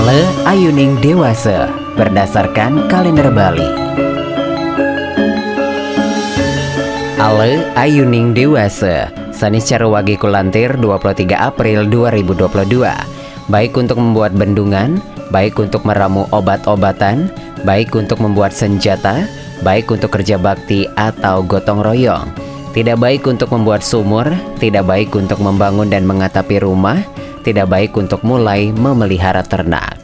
Ale Ayuning Dewasa berdasarkan kalender Bali. Ale Ayuning Dewasa Saniscara Wagi Kulantir 23 April 2022 Baik untuk membuat bendungan, baik untuk meramu obat-obatan, baik untuk membuat senjata, baik untuk kerja bakti atau gotong royong. Tidak baik untuk membuat sumur, tidak baik untuk membangun dan mengatapi rumah, tidak baik untuk mulai memelihara ternak.